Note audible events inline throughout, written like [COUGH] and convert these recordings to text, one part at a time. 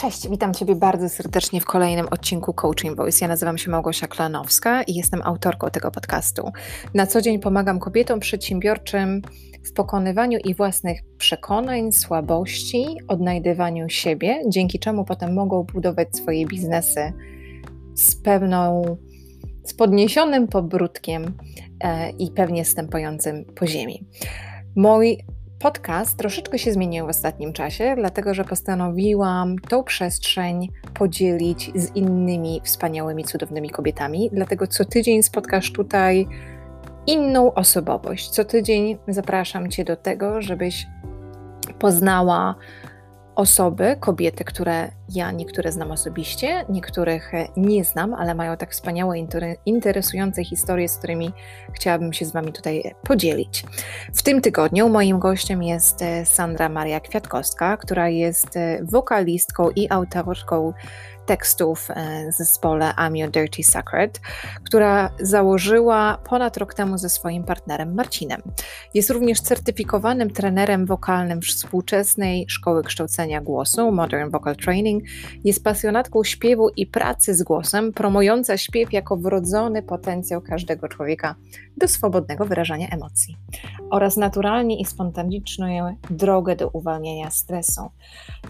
Cześć, witam Ciebie bardzo serdecznie w kolejnym odcinku Coaching Voice. Ja nazywam się Małgosia Klanowska i jestem autorką tego podcastu. Na co dzień pomagam kobietom przedsiębiorczym w pokonywaniu ich własnych przekonań, słabości, odnajdywaniu siebie, dzięki czemu potem mogą budować swoje biznesy z pewną, z podniesionym pobródkiem e, i pewnie stępującym po ziemi. Mój Podcast troszeczkę się zmienił w ostatnim czasie, dlatego że postanowiłam tą przestrzeń podzielić z innymi wspaniałymi, cudownymi kobietami. Dlatego co tydzień spotkasz tutaj inną osobowość. Co tydzień zapraszam Cię do tego, żebyś poznała osoby, kobiety, które ja niektóre znam osobiście, niektórych nie znam, ale mają tak wspaniałe, interesujące historie, z którymi chciałabym się z Wami tutaj podzielić. W tym tygodniu moim gościem jest e, Sandra Maria Kwiatkowska, która jest e, wokalistką i autorką tekstów w zespole I'm Your Dirty Secret, która założyła ponad rok temu ze swoim partnerem Marcinem. Jest również certyfikowanym trenerem wokalnym współczesnej Szkoły Kształcenia Głosu Modern Vocal Training. Jest pasjonatką śpiewu i pracy z głosem, promująca śpiew jako wrodzony potencjał każdego człowieka do swobodnego wyrażania emocji oraz naturalnie i spontaniczną drogę do uwalniania stresu.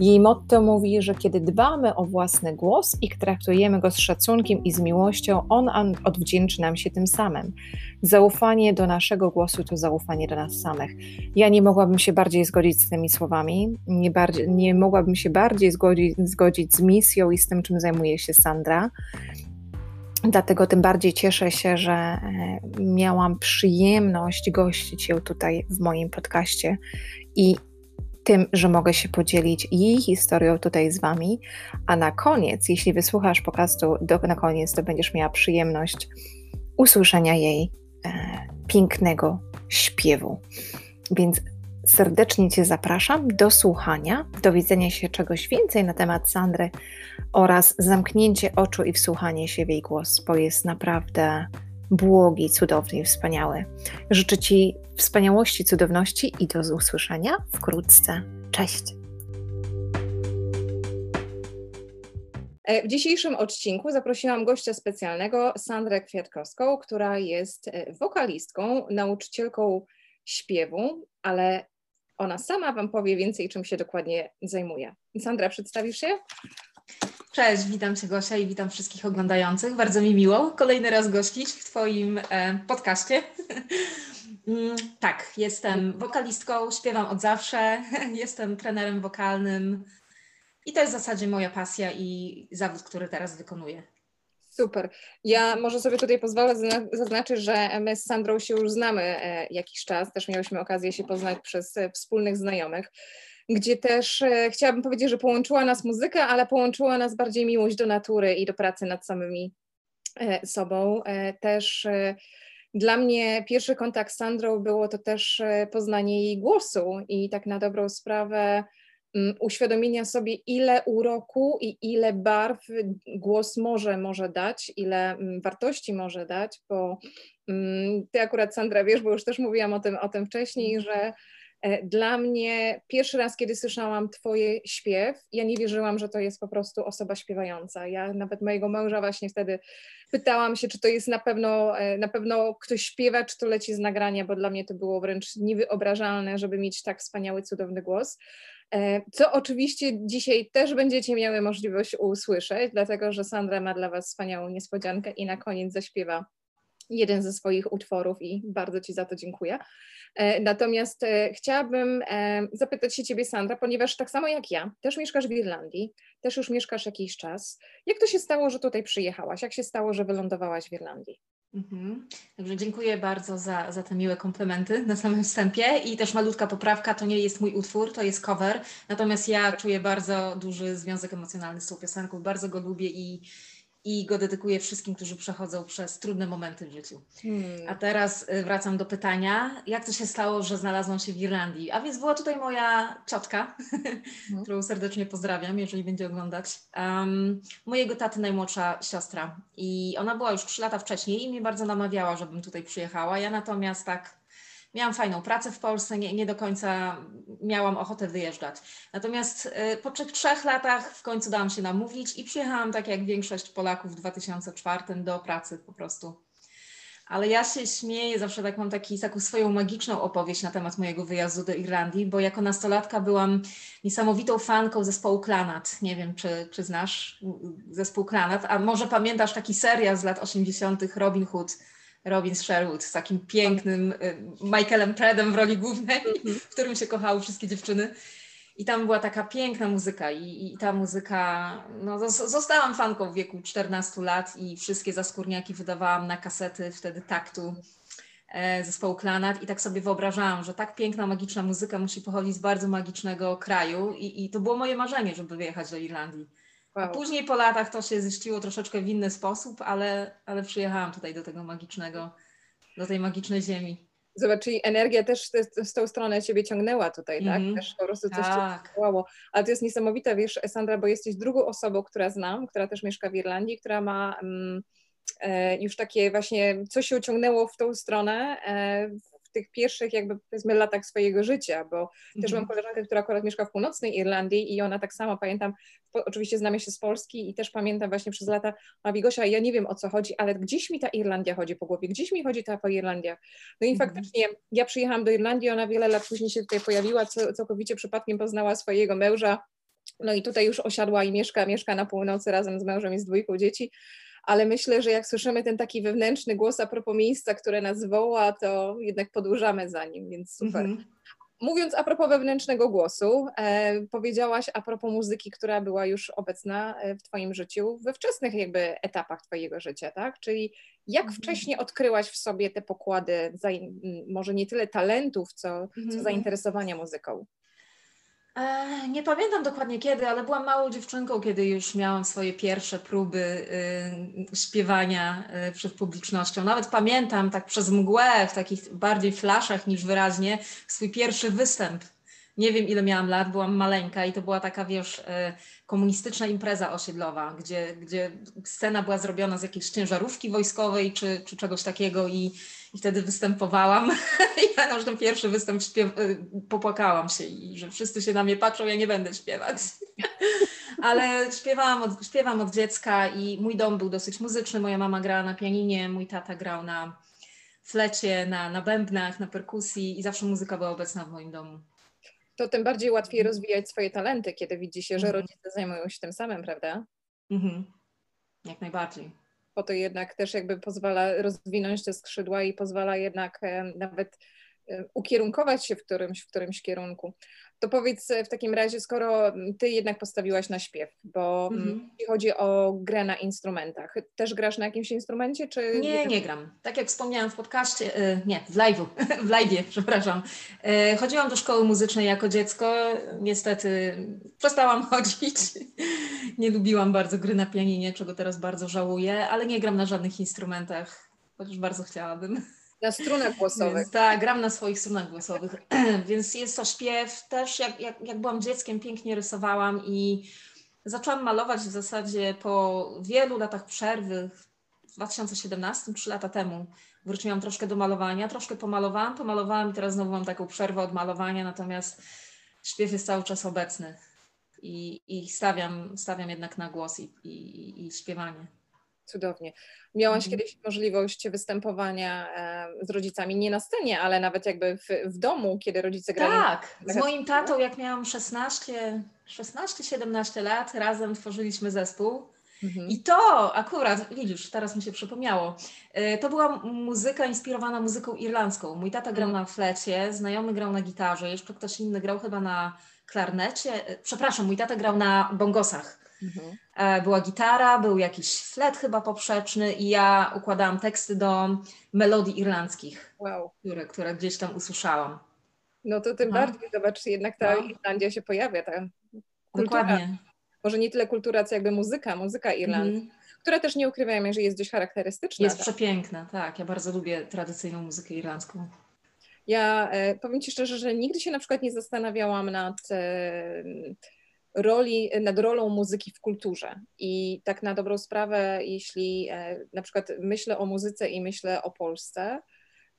Jej motto mówi, że kiedy dbamy o własny głos i traktujemy go z szacunkiem i z miłością, on odwdzięczy nam się tym samym. Zaufanie do naszego głosu to zaufanie do nas samych. Ja nie mogłabym się bardziej zgodzić z tymi słowami, nie, bardziej, nie mogłabym się bardziej zgodzić, zgodzić z misją i z tym, czym zajmuje się Sandra. Dlatego tym bardziej cieszę się, że e, miałam przyjemność gościć ją tutaj w moim podcaście i tym, że mogę się podzielić jej historią tutaj z Wami. A na koniec, jeśli wysłuchasz podcastu do, na koniec, to będziesz miała przyjemność usłyszenia jej e, pięknego śpiewu. Więc serdecznie Cię zapraszam do słuchania, dowiedzenia się czegoś więcej na temat Sandry oraz zamknięcie oczu i wsłuchanie się w jej głos, bo jest naprawdę błogi, cudowny i wspaniały. Życzę Ci wspaniałości, cudowności i do usłyszenia wkrótce. Cześć! E, w dzisiejszym odcinku zaprosiłam gościa specjalnego, Sandrę Kwiatkowską, która jest e, wokalistką, nauczycielką śpiewu, ale ona sama Wam powie więcej, czym się dokładnie zajmuje. Sandra, przedstawisz się? Cześć, witam Cię Gosia i witam wszystkich oglądających. Bardzo mi miło kolejny raz gościć w Twoim e, podcaście. [LAUGHS] mm, tak, jestem wokalistką, śpiewam od zawsze, [LAUGHS] jestem trenerem wokalnym i to jest w zasadzie moja pasja i zawód, który teraz wykonuję. Super. Ja może sobie tutaj pozwolę zaznaczyć, że my z Sandrą się już znamy e, jakiś czas. Też miałyśmy okazję się poznać przez e, wspólnych znajomych, gdzie też e, chciałabym powiedzieć, że połączyła nas muzyka, ale połączyła nas bardziej miłość do natury i do pracy nad samymi sobą. Też dla mnie pierwszy kontakt z Sandrą było to też poznanie jej głosu i tak na dobrą sprawę Mm, uświadomienia sobie, ile uroku i ile barw głos może, może dać, ile mm, wartości może dać, bo mm, ty akurat Sandra wiesz, bo już też mówiłam o tym, o tym wcześniej, że e, dla mnie pierwszy raz, kiedy słyszałam Twoje śpiew, ja nie wierzyłam, że to jest po prostu osoba śpiewająca. Ja nawet mojego męża właśnie wtedy pytałam się, czy to jest na pewno, e, na pewno ktoś śpiewa, czy to leci z nagrania, bo dla mnie to było wręcz niewyobrażalne, żeby mieć tak wspaniały, cudowny głos. E, co oczywiście dzisiaj też będziecie miały możliwość usłyszeć, dlatego że Sandra ma dla Was wspaniałą niespodziankę i na koniec zaśpiewa jeden ze swoich utworów i bardzo Ci za to dziękuję. E, natomiast e, chciałabym zapytać się Ciebie, Sandra, ponieważ tak samo jak ja, też mieszkasz w Irlandii, też już mieszkasz jakiś czas. Jak to się stało, że tutaj przyjechałaś? Jak się stało, że wylądowałaś w Irlandii? Mhm. Dziękuję bardzo za, za te miłe komplementy na samym wstępie i też malutka poprawka, to nie jest mój utwór, to jest cover, natomiast ja czuję bardzo duży związek emocjonalny z tą piosenką, bardzo go lubię i, i go dedykuję wszystkim, którzy przechodzą przez trudne momenty w życiu. Hmm. A teraz y, wracam do pytania, jak to się stało, że znalazłam się w Irlandii? A więc była tutaj moja ciotka, [LAUGHS] hmm. którą serdecznie pozdrawiam, jeżeli będzie oglądać, um, mojego taty najmłodsza siostra i ona była już trzy lata wcześniej i mnie bardzo namawiała, żebym tutaj przyjechała. Ja natomiast tak miałam fajną pracę w Polsce, nie, nie do końca miałam ochotę wyjeżdżać. Natomiast y, po trzech, trzech latach w końcu dałam się namówić i przyjechałam, tak jak większość Polaków w 2004 do pracy po prostu. Ale ja się śmieję, zawsze tak mam taki, taką swoją magiczną opowieść na temat mojego wyjazdu do Irlandii, bo jako nastolatka byłam niesamowitą fanką zespołu Klanat. Nie wiem, czy, czy znasz zespół Klanat, a może pamiętasz taki serial z lat 80. Robin Hood Robin Sherwood z takim pięknym y, Michaelem Predem w roli głównej, mhm. w którym się kochały wszystkie dziewczyny. I tam była taka piękna muzyka i, i ta muzyka, no zostałam fanką w wieku 14 lat i wszystkie zaskórniaki wydawałam na kasety wtedy taktu e, zespołu Klanat i tak sobie wyobrażałam, że tak piękna, magiczna muzyka musi pochodzić z bardzo magicznego kraju i, i to było moje marzenie, żeby wyjechać do Irlandii. Wow. Później po latach to się ziściło troszeczkę w inny sposób, ale, ale przyjechałam tutaj do tego magicznego, do tej magicznej ziemi. Zobacz, czyli energia też z tą stronę ciebie ciągnęła tutaj, tak? Mm -hmm. Też po prostu coś tak. cię działało. Ale to jest niesamowite, wiesz, Sandra, bo jesteś drugą osobą, która znam, która też mieszka w Irlandii, która ma um, e, już takie właśnie, coś się ciągnęło w tą stronę e, w tych pierwszych jakby powiedzmy latach swojego życia, bo też mam mhm. koleżankę, która akurat mieszka w północnej Irlandii i ona tak samo, pamiętam, po, oczywiście znamy się z Polski i też pamiętam właśnie przez lata, mówi Gosia, ja nie wiem o co chodzi, ale gdzieś mi ta Irlandia chodzi po głowie, gdzieś mi chodzi ta po Irlandiach. No i mm -hmm. faktycznie ja przyjechałam do Irlandii, ona wiele lat później się tutaj pojawiła, całkowicie przypadkiem poznała swojego męża, no i tutaj już osiadła i mieszka, mieszka na północy razem z mężem i z dwójką dzieci ale myślę, że jak słyszymy ten taki wewnętrzny głos a propos miejsca, które nas woła, to jednak podłużamy za nim, więc super. Mm -hmm. Mówiąc a propos wewnętrznego głosu, e, powiedziałaś a propos muzyki, która była już obecna e, w Twoim życiu we wczesnych jakby etapach Twojego życia, tak? Czyli jak mm -hmm. wcześniej odkryłaś w sobie te pokłady, może nie tyle talentów, co, mm -hmm. co mhm. zainteresowania muzyką? E, nie pamiętam dokładnie kiedy, ale byłam małą dziewczynką, kiedy już miałam swoje pierwsze próby y, śpiewania y, przed publicznością. Nawet pamiętam tak przez mgłę, w takich bardziej flaszach niż wyraźnie, swój pierwszy występ. Nie wiem ile miałam lat, byłam maleńka i to była taka, wiesz, y, komunistyczna impreza osiedlowa, gdzie, gdzie scena była zrobiona z jakiejś ciężarówki wojskowej czy, czy czegoś takiego i i wtedy występowałam i [LAUGHS] ja na ten pierwszy występ śpiew- y, popłakałam się i że wszyscy się na mnie patrzą, ja nie będę śpiewać. [LAUGHS] Ale śpiewałam od, śpiewam od dziecka i mój dom był dosyć muzyczny. Moja mama grała na pianinie, mój tata grał na flecie, na, na bębnach, na perkusji i zawsze muzyka była obecna w moim domu. To tym bardziej łatwiej rozwijać swoje talenty, kiedy widzi się, że mhm. rodzice zajmują się tym samym, prawda? Mhm. Jak najbardziej bo to jednak też jakby pozwala rozwinąć te skrzydła i pozwala jednak nawet ukierunkować się w którymś, w którymś kierunku. To powiedz w takim razie, skoro ty jednak postawiłaś na śpiew, bo mhm. jeśli chodzi o grę na instrumentach, też grasz na jakimś instrumencie, czy... Nie, nie gram. Tak jak wspomniałam w podcaście, e, nie, w live'u, [LAUGHS] w live'ie, przepraszam. E, chodziłam do szkoły muzycznej jako dziecko, niestety przestałam [LAUGHS] chodzić. Nie lubiłam bardzo gry na pianinie, czego teraz bardzo żałuję, ale nie gram na żadnych instrumentach, chociaż bardzo chciałabym. Na strunach głosowych. Tak, gram na swoich strunach głosowych. [CLEARS THROAT] Więc jest to śpiew. Też jak, jak, jak byłam dzieckiem, pięknie rysowałam i zaczęłam malować w zasadzie po wielu latach przerwy. W 2017, trzy lata temu, wróciłam troszkę do malowania. Troszkę pomalowałam, pomalowałam i teraz znowu mam taką przerwę od malowania, natomiast śpiew jest cały czas obecny. I, i stawiam, stawiam jednak na głos i, i, i śpiewanie. Cudownie. Miałaś mhm. kiedyś możliwość występowania e, z rodzicami, nie na scenie, ale nawet jakby w, w domu, kiedy rodzice grali? Tak, z moim tatą jak miałam 16, 16-17 lat, razem tworzyliśmy zespół. Mhm. I to akurat, widzisz, teraz mi się przypomniało, e, to była muzyka inspirowana muzyką irlandzką. Mój tata grał mhm. na flecie, znajomy grał na gitarze, jeszcze ktoś inny grał chyba na klarnecie. E, przepraszam, mój tata grał na bongosach. Mhm. E, była gitara, był jakiś flet chyba poprzeczny i ja układałam teksty do melodii irlandzkich, wow. które, które gdzieś tam usłyszałam. No to tym no. bardziej, zobacz, jednak ta no. Irlandia się pojawia, ta kultura. Dokładnie. Może nie tyle kultura, co jakby muzyka, muzyka irlandzka. Mhm. Która też nie ukrywajmy, że jest dość charakterystyczna. Jest tak? przepiękna, tak. Ja bardzo lubię tradycyjną muzykę irlandzką. Ja e, powiem Ci szczerze, że nigdy się na przykład nie zastanawiałam nad e, roli, nad rolą muzyki w kulturze. I tak na dobrą sprawę, jeśli e, na przykład myślę o muzyce i myślę o Polsce,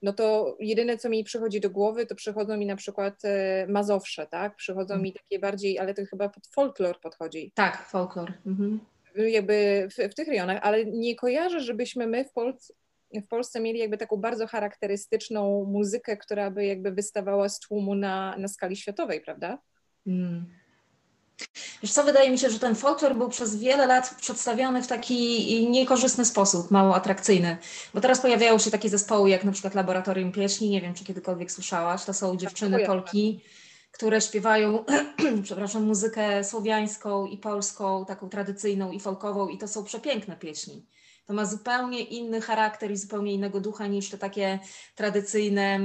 no to jedyne, co mi przychodzi do głowy, to przychodzą mi na przykład e, Mazowsze, tak? Przychodzą mi takie bardziej, ale to chyba pod folklor podchodzi. Tak, folklor. Mhm. Jakby w, w tych rejonach, ale nie kojarzę, żebyśmy my w Polsce w Polsce mieli jakby taką bardzo charakterystyczną muzykę, która by jakby wystawała z tłumu na, na skali światowej, prawda? Mm. Wiesz co, wydaje mi się, że ten folklor był przez wiele lat przedstawiony w taki niekorzystny sposób, mało atrakcyjny. Bo teraz pojawiają się takie zespoły jak na przykład Laboratorium Pieśni, nie wiem, czy kiedykolwiek słyszałaś, to są dziewczyny tak, Polki, które śpiewają, [CLEARS THROAT] przepraszam, muzykę słowiańską i polską, taką tradycyjną i folkową i to są przepiękne pieśni. To ma zupełnie inny charakter i zupełnie innego ducha niż te takie tradycyjne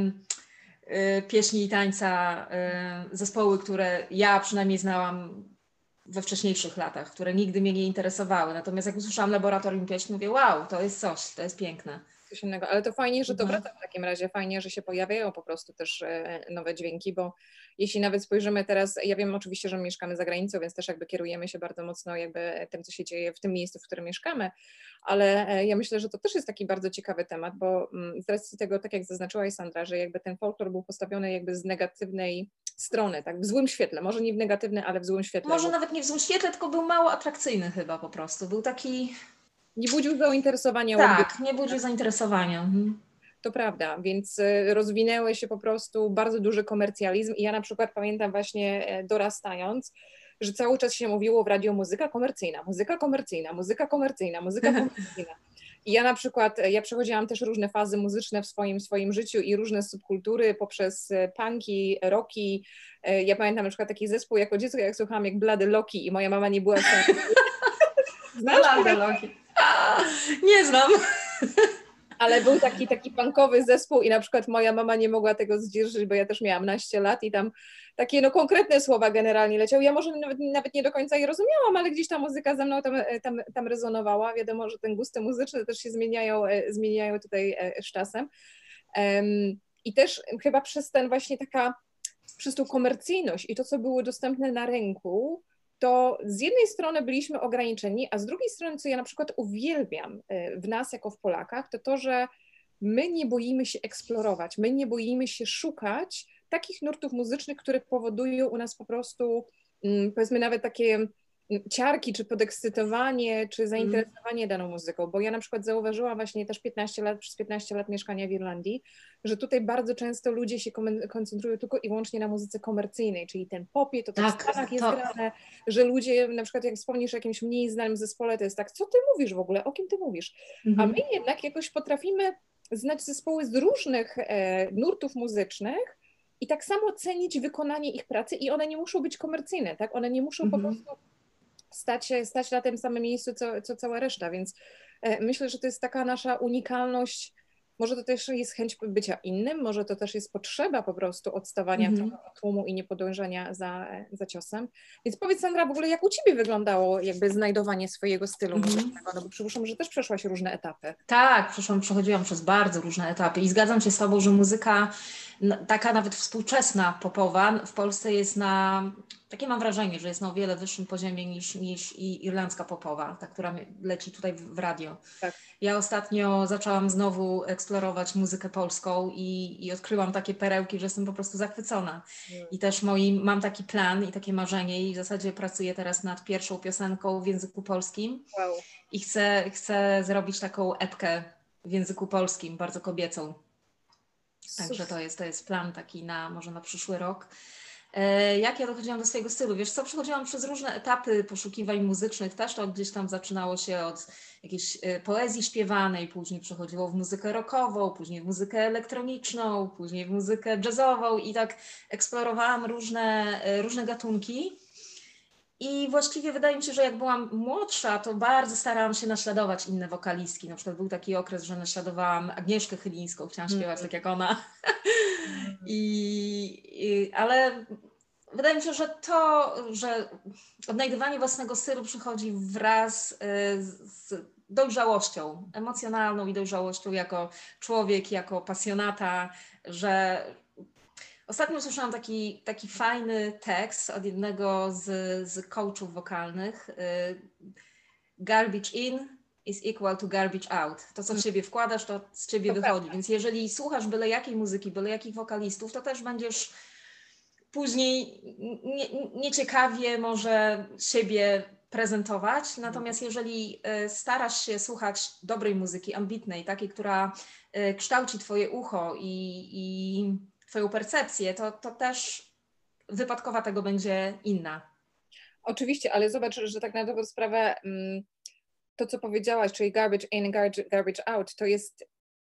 pieśni i tańca, y, zespoły, które ja przynajmniej znałam we wcześniejszych latach, które nigdy mnie nie interesowały. Natomiast jak usłyszałam laboratorium pieśni, mówię, wow, to jest coś, to jest piękne. Coś innego, ale to fajnie, że to mhm. wraca w takim razie, fajnie, że się pojawiają po prostu też e, nowe dźwięki, bo jeśli nawet spojrzymy teraz, ja wiem oczywiście, że mieszkamy za granicą, więc też jakby kierujemy się bardzo mocno jakby tym, co się dzieje w tym miejscu, w którym mieszkamy, ale e, ja myślę, że to też jest taki bardzo ciekawy temat, bo mm, z racji tego, tak jak zaznaczyłaś Sandra, że jakby ten folklor był postawiony jakby z negatywnej strony, tak, w złym świetle, może nie w negatywny, ale w złym świetle. Może bo... nawet nie w złym świetle, tylko był mało atrakcyjny chyba po prostu, był taki... Nie budził zainteresowania. Tak, nie budził zainteresowania. Mhm. To prawda, więc y, rozwinęły się po prostu bardzo duży komercjalizm i ja na przykład pamiętam właśnie e, dorastając, że cały czas się mówiło w radio muzyka komercyjna, muzyka komercyjna, muzyka komercyjna, muzyka [LAUGHS] komercyjna. I ja na przykład, ja przechodziłam też różne fazy muzyczne w swoim, swoim życiu i różne subkultury poprzez e, punki, rocki. E, ja pamiętam na przykład taki zespół jako dziecko, jak słuchałam jak Blady Loki i moja mama nie była... [LAUGHS] Znasz Blady Loki? Nie znam ale był taki, taki punkowy zespół i na przykład moja mama nie mogła tego zdzierżyć, bo ja też miałam naście lat i tam takie no konkretne słowa generalnie leciały. Ja może nawet, nawet nie do końca je rozumiałam, ale gdzieś ta muzyka ze mną tam, tam, tam rezonowała. Wiadomo, że ten gusty muzyczne też się zmieniają, e, zmieniają tutaj e, z czasem. I też chyba przez ten właśnie taka, przez tą komercyjność i to, co było dostępne na rynku, to z jednej strony byliśmy ograniczeni, a z drugiej strony, co ja na przykład uwielbiam e, w nas jako w Polakach, to to, że my nie boimy się eksplorować, my nie boimy się szukać takich nurtów muzycznych, które powodują u nas po prostu, mm, powiedzmy, nawet takie ciarki, czy podekscytowanie, czy mhm. zainteresowanie mm. daną muzyką, bo ja na przykład zauważyłam właśnie też 15 lat, przez 15 lat mieszkania w Irlandii, że tutaj bardzo często ludzie się koncentrują tylko i wyłącznie na muzyce komercyjnej, czyli ten popie, to tak, w Stanach jest to... grane, że ludzie, na przykład jak wspomnisz o jakimś mniej znanym zespole, to jest tak, co ty mówisz w ogóle, o kim ty mówisz? Mm. A mhm. my jednak jakoś potrafimy znać zespoły z różnych e, nurtów muzycznych, i tak samo cenić wykonanie ich pracy i one nie muszą być komercyjne, tak? One nie muszą mm -hmm. po mhm. prostu stać, stać na tym samym miejscu, co, co cała reszta, więc e, myślę, że to jest taka nasza unikalność może to też jest chęć bycia innym, może to też jest potrzeba po prostu odstawania mm -hmm. tłumu i niepodążania za, za ciosem. Więc powiedz Sandra, w ogóle jak u Ciebie wyglądało jakby znajdowanie swojego stylu mm -hmm. muzycznego? No bo przypuszczam, że też przeszłaś różne etapy. Tak, przeszłam, przechodziłam przez bardzo różne etapy i zgadzam się z Tobą, że muzyka taka nawet współczesna popowa w Polsce jest na, takie mam wrażenie, że jest na o wiele wyższym poziomie niż, niż i irlandzka popowa, ta, która leci tutaj w radio. Tak. Ja ostatnio zaczęłam znowu eksplorować muzykę polską i, i odkryłam takie perełki, że jestem po prostu zachwycona. Mm. I też moi, mam taki plan i takie marzenie i w zasadzie pracuję teraz nad pierwszą piosenką w języku polskim wow. i chcę, chcę zrobić taką epkę w języku polskim, bardzo kobiecą. Także to jest, to jest plan taki na może na przyszły rok. E, jak ja dochodziłam do swojego stylu? Wiesz co, przechodziłam przez różne etapy poszukiwań muzycznych, też to gdzieś tam zaczynało się od jakiejś e, poezji śpiewanej, później przechodziło w muzykę rockową, później w muzykę elektroniczną, później w muzykę jazzową i tak eksplorowałam różne, e, różne gatunki. I właściwie wydaje mi się, że jak byłam młodsza, to bardzo starałam się naśladować inne wokalistki. Na przykład był taki okres, że naśladowałam Agnieszkę Chylińską, chciałam mm. śpiewać tak jak ona. Mm. [LAUGHS] I, I, ale wydaje mi się, że to, że odnajdywanie własnego stylu przychodzi wraz y, z dojrzałością emocjonalną i dojrzałością jako człowiek, jako pasjonata, że Ostatnio usłyszałam taki, taki fajny tekst od jednego z, z coachów wokalnych. Y, Garbage In, is equal to garbage out. To, co w siebie wkładasz, to z ciebie to wychodzi. Prawda. Więc jeżeli słuchasz byle jakiej muzyki, byle jakich wokalistów, to też będziesz później nieciekawie nie może siebie prezentować. Natomiast jeżeli e, starasz się słuchać dobrej muzyki, ambitnej, takiej, która e, kształci Twoje ucho i, i Twoją percepcję, to, to też wypadkowa tego będzie inna. Oczywiście, ale zobacz, że tak na dobrą sprawę mm, to, co powiedziałaś, czyli garbage in, garbage out, to jest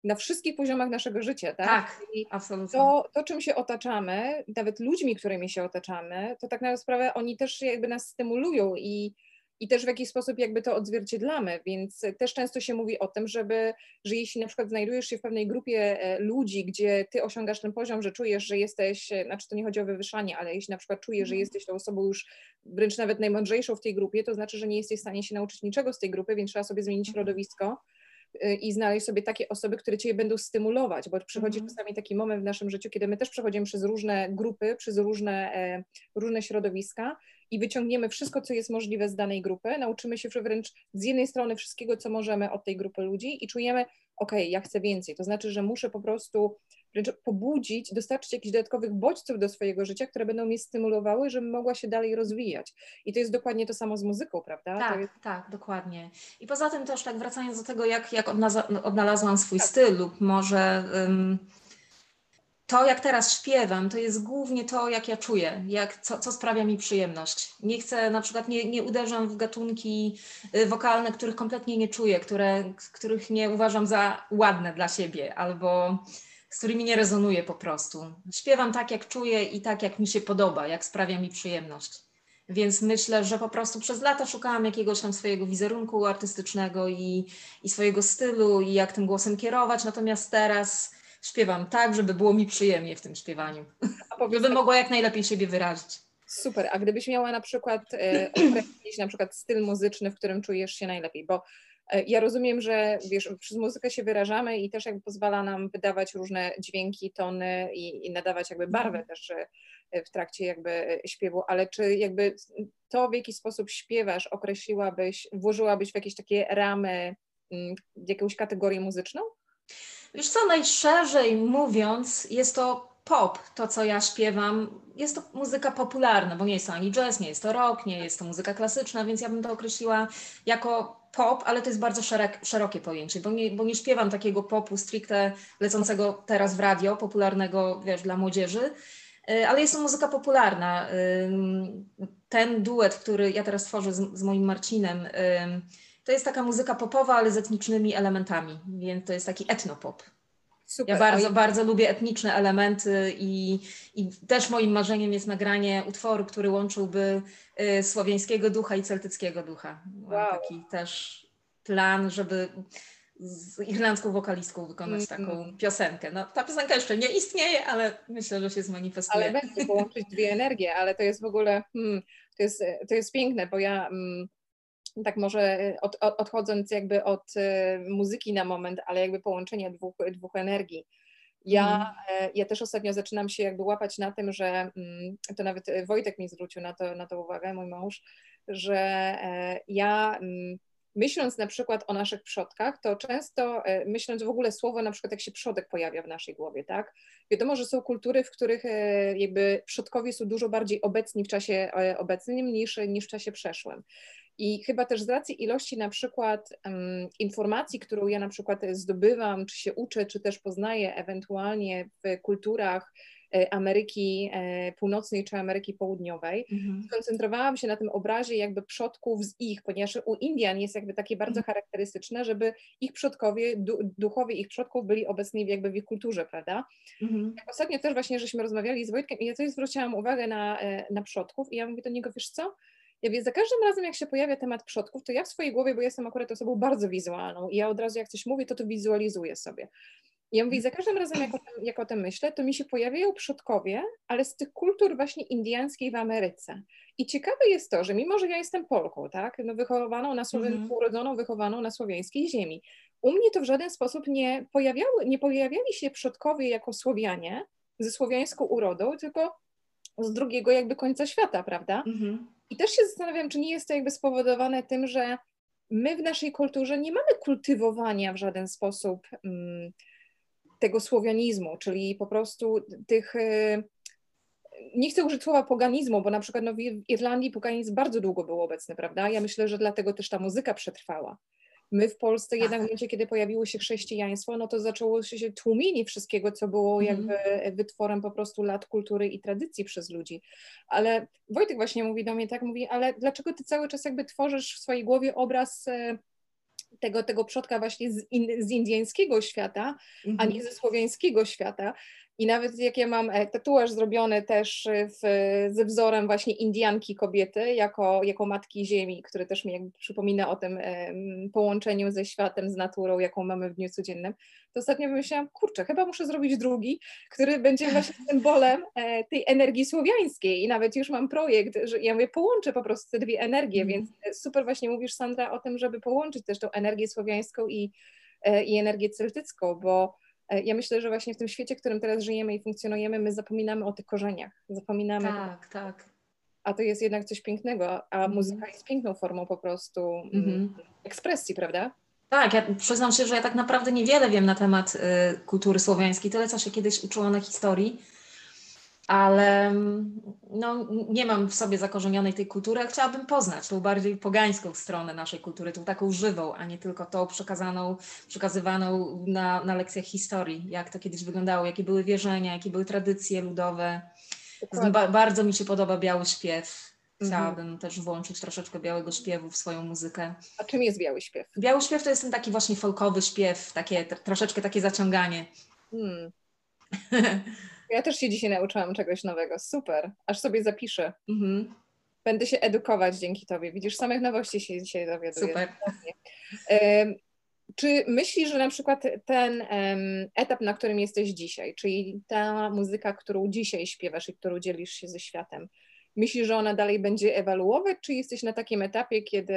na wszystkich poziomach naszego życia, tak? Tak, absolutnie. To, to, czym się otaczamy, nawet ludźmi, którymi się otaczamy, to tak na sprawę oni też jakby nas stymulują i i też w jakiś sposób jakby to odzwierciedlamy, więc też często się mówi o tym, żeby, że jeśli na przykład znajdujesz się w pewnej grupie e, ludzi, gdzie ty osiągasz ten poziom, że czujesz, że jesteś, e, znaczy to nie chodzi o wywyższanie, ale jeśli na przykład czujesz, że mhm. jesteś tą osobą już wręcz nawet najmądrzejszą w tej grupie, to znaczy, że nie jesteś w stanie się nauczyć niczego z tej grupy, więc trzeba sobie zmienić mhm. środowisko e, i znaleźć sobie takie osoby, które Cię będą stymulować, bo przychodzi mm. czasami taki moment w naszym życiu, kiedy my też przechodzimy przez różne grupy, przez różne, różne środowiska i wyciągniemy wszystko, co jest możliwe z danej grupy, nauczymy się wręcz z jednej strony wszystkiego, co możemy od tej grupy ludzi i czujemy, ok, ja chcę więcej. To znaczy, że muszę po prostu wręcz pobudzić, dostarczyć jakichś dodatkowych bodźców do swojego życia, które będą mnie stymulowały, żebym mogła się dalej rozwijać. I to jest dokładnie to samo z muzyką, prawda? Tak, jest... tak, dokładnie. I poza tym też tak wracając do tego, jak, jak odnalazłam swój tak. styl lub może... Um to, jak teraz śpiewam, to jest głównie to, jak ja czuję, jak, co, co sprawia mi przyjemność. Nie chcę, na przykład nie, nie uderzam w gatunki y, wokalne, których kompletnie nie czuję, które, których nie uważam za ładne dla siebie albo z którymi nie rezonuję po prostu. Śpiewam tak, jak czuję i tak, jak mi się podoba, jak sprawia mi przyjemność. Więc myślę, że po prostu przez lata szukałam jakiegoś tam swojego wizerunku artystycznego i, i swojego stylu i jak tym głosem kierować. Natomiast teraz śpiewam tak, żeby było mi przyjemnie w tym śpiewaniu, żeby mogła jak najlepiej siebie wyrazić. Super, a gdybyś miała na przykład e, określić na przykład styl muzyczny, w którym czujesz się najlepiej, bo e, ja rozumiem, że wiesz, przez muzykę się wyrażamy i też jakby pozwala nam wydawać różne dźwięki, tony i, i nadawać jakby barwę też e, w trakcie jakby śpiewu, ale czy jakby to, w jaki sposób śpiewasz, określiłabyś, włożyłabyś w jakieś takie ramy, mm, jakąś kategorię muzyczną? Wiesz co, najszerzej mówiąc, jest to pop, to co ja śpiewam. Jest to muzyka popularna, bo nie jest to ani jazz, nie jest to rock, nie jest to muzyka klasyczna, więc ja bym to określiła jako pop, ale to jest bardzo szerok, szerokie pojęcie, bo nie, bo nie śpiewam takiego popu stricte lecącego teraz w radio, popularnego wiesz, dla młodzieży, y, ale jest to muzyka popularna. Ten duet, który ja teraz tworzę z, z moim Marcinem, to jest taka muzyka popowa, ale z etnicznymi elementami, więc to jest taki etnopop. Super. Ja bardzo, bardzo lubię etniczne elementy i, i też moim marzeniem jest nagranie utworu, który łączyłby y, słowiańskiego ducha i celtyckiego ducha. Mam wow. taki też plan, żeby z irlandzką wokalistką wykonać mm, taką piosenkę. No, ta piosenka jeszcze nie istnieje, ale myślę, że się zmanifestuje. Ale będzie połączyć dwie energie, ale to jest w ogóle, hmm, to, jest, to jest piękne, bo ja hmm, tak może y, od, od, odchodząc jakby od y, muzyki na moment, ale jakby połączenia dwóch, dwóch energii. Ja, mm. ja też ostatnio zaczynam się jakby łapać na tym, że mm, to nawet Wojtek mi zwrócił na to, na to uwagę, mój mąż, że e, ja mm, myśląc na przykład o naszych przodkach, to często e, myśląc w ogóle słowo na przykład jak się przodek pojawia w naszej głowie, tak? Wiadomo, że są kultury, w których jakby przodkowie są dużo bardziej obecni w czasie obecnym niż, niż w czasie przeszłym. I chyba też z racji ilości na przykład um, informacji, którą ja na przykład zdobywam, czy się uczę, czy też poznaję ewentualnie w kulturach e, Ameryki e, Północnej czy Ameryki Południowej, mhm. skoncentrowałam się na tym obrazie jakby przodków z ich, ponieważ u Indian jest jakby takie bardzo mhm. charakterystyczne, żeby ich przodkowie, duchowie ich przodków byli obecni jakby w ich kulturze, prawda? Mhm. Ostatnio też właśnie żeśmy rozmawiali z Wojtkiem i ja coś zwróciłam uwagę na, e, na przodków i ja mówię do niego, wiesz co, ja wiem, za każdym razem, jak się pojawia temat przodków, to ja w swojej głowie, bo jestem akurat osobą bardzo wizualną i ja od razu jak coś mówię, to to wizualizuję sobie. I ja mówię, za każdym razem, jak o, tym, jak o tym myślę, to mi się pojawiają przodkowie, ale z tych kultur właśnie indiańskiej w Ameryce. I ciekawe jest to, że mimo, że ja jestem Polką, tak, no wychowaną na Słowen, -hmm. urodzoną, wychowaną na słowiańskiej ziemi, u mnie to w żaden sposób nie, pojawiały, nie pojawiali się przodkowie jako Słowianie ze słowiańską urodą, tylko z drugiego jakby końca świata, prawda? -hmm. I też się zastanawiam, czy nie jest to jakby spowodowane tym, że my w naszej kulturze nie mamy kultywowania w żaden sposób um, tego słowianizmu, czyli po prostu tych. Y, nie chcę użyć słowa poganizmu, bo na przykład no, w Irlandii poganizm bardzo długo był obecny, prawda? Ja myślę, że dlatego też ta muzyka przetrwała. My w Polsce tak. jednak w momencie, kiedy pojawiło się chrześcijaństwo, no to zaczęło się tłumienie wszystkiego, co było mm. jakby wytworem po prostu lat kultury i tradycji przez ludzi. Ale Wojtek właśnie mówi do mnie tak, mówi, ale dlaczego ty cały czas jakby tworzysz w swojej głowie obraz e, tego, tego przodka właśnie z, in, z indyjskiego świata, mm -hmm. a nie mhm. ze słowiańskiego świata. I nawet jak ja mam e, tatuaż zrobiony też w, ze wzorem właśnie Indianki kobiety, jako, jako matki ziemi, który też mi jakby przypomina o tym połączeniu ze światem, z naturą, jaką mamy w dniu codziennym, to ostatnio myślałam, kurczę, chyba muszę zrobić drugi, który będzie właśnie [LAUGHS] symbolem e, tej energii słowiańskiej i nawet już mam projekt, że ja mówię, połączę po prostu te dwie energie, mm. więc e, super właśnie mówisz Sandra o tym, żeby połączyć też tą energię słowiańską i, i energię celtycką, bo E, ja myślę, że właśnie w tym świecie, w którym teraz żyjemy i funkcjonujemy, my zapominamy o tych korzeniach. Zapominamy. Tak, tak. A to jest jednak coś pięknego, a mm. muzyka jest piękną formą po prostu mm -hmm. ekspresji, prawda? Tak, ja przyznam się, że ja tak naprawdę niewiele wiem na temat y, kultury słowiańskiej, tyle co się kiedyś uczyłam na historii ale mm, no, nie mam w sobie zakorzenionej tej kultury, a chciałabym poznać tą bardziej pogańską stronę naszej kultury, tą taką żywą, a nie tylko tą przekazaną, przekazywaną na, na lekcjach historii, jak to kiedyś wyglądało, jakie były wierzenia, jakie były tradycje ludowe. Ba bardzo mi się podoba biały śpiew. Mhm. Chciałabym mhm. też włączyć troszeczkę białego śpiewu w swoją muzykę. A czym jest biały śpiew? Biały śpiew to jest ten taki właśnie folkowy śpiew, takie, troszeczkę takie zaciąganie. Hmm. [LAUGHS] Ja też się dzisiaj nauczyłam czegoś nowego. Super. Aż sobie zapiszę. Mhm. Będę się edukować dzięki Tobie. Widzisz, samych nowości się dzisiaj dowiaduję. Super. Czy myślisz, że na przykład ten um, etap, na którym jesteś dzisiaj, czyli ta muzyka, którą dzisiaj śpiewasz i którą dzielisz się ze światem, myślisz, że ona dalej będzie ewaluować, czy jesteś na takim etapie, kiedy